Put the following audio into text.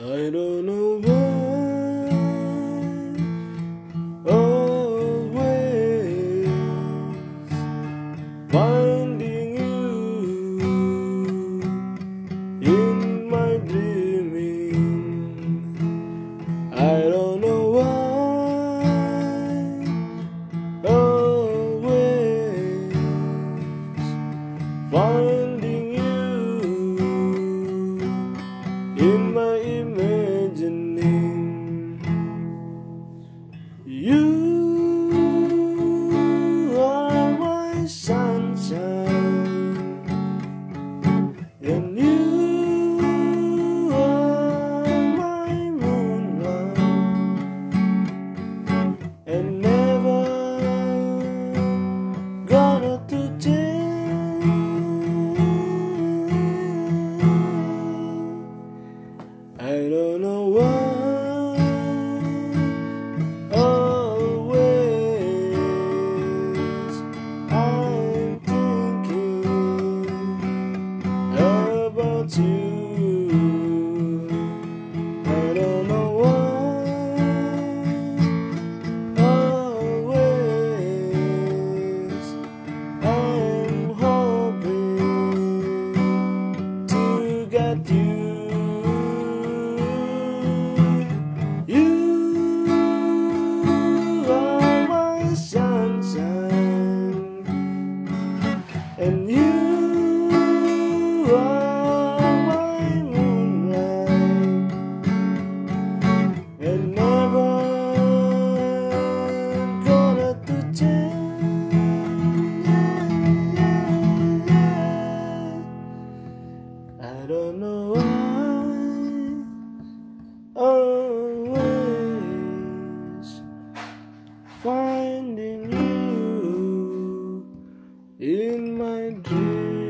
I don't know why. Always finding you in my dreaming. I don't know why. Always finding in my imagining. I don't know why. And you are my moonlight, and never gonna to change. I don't know why. Always finding you in my dreams.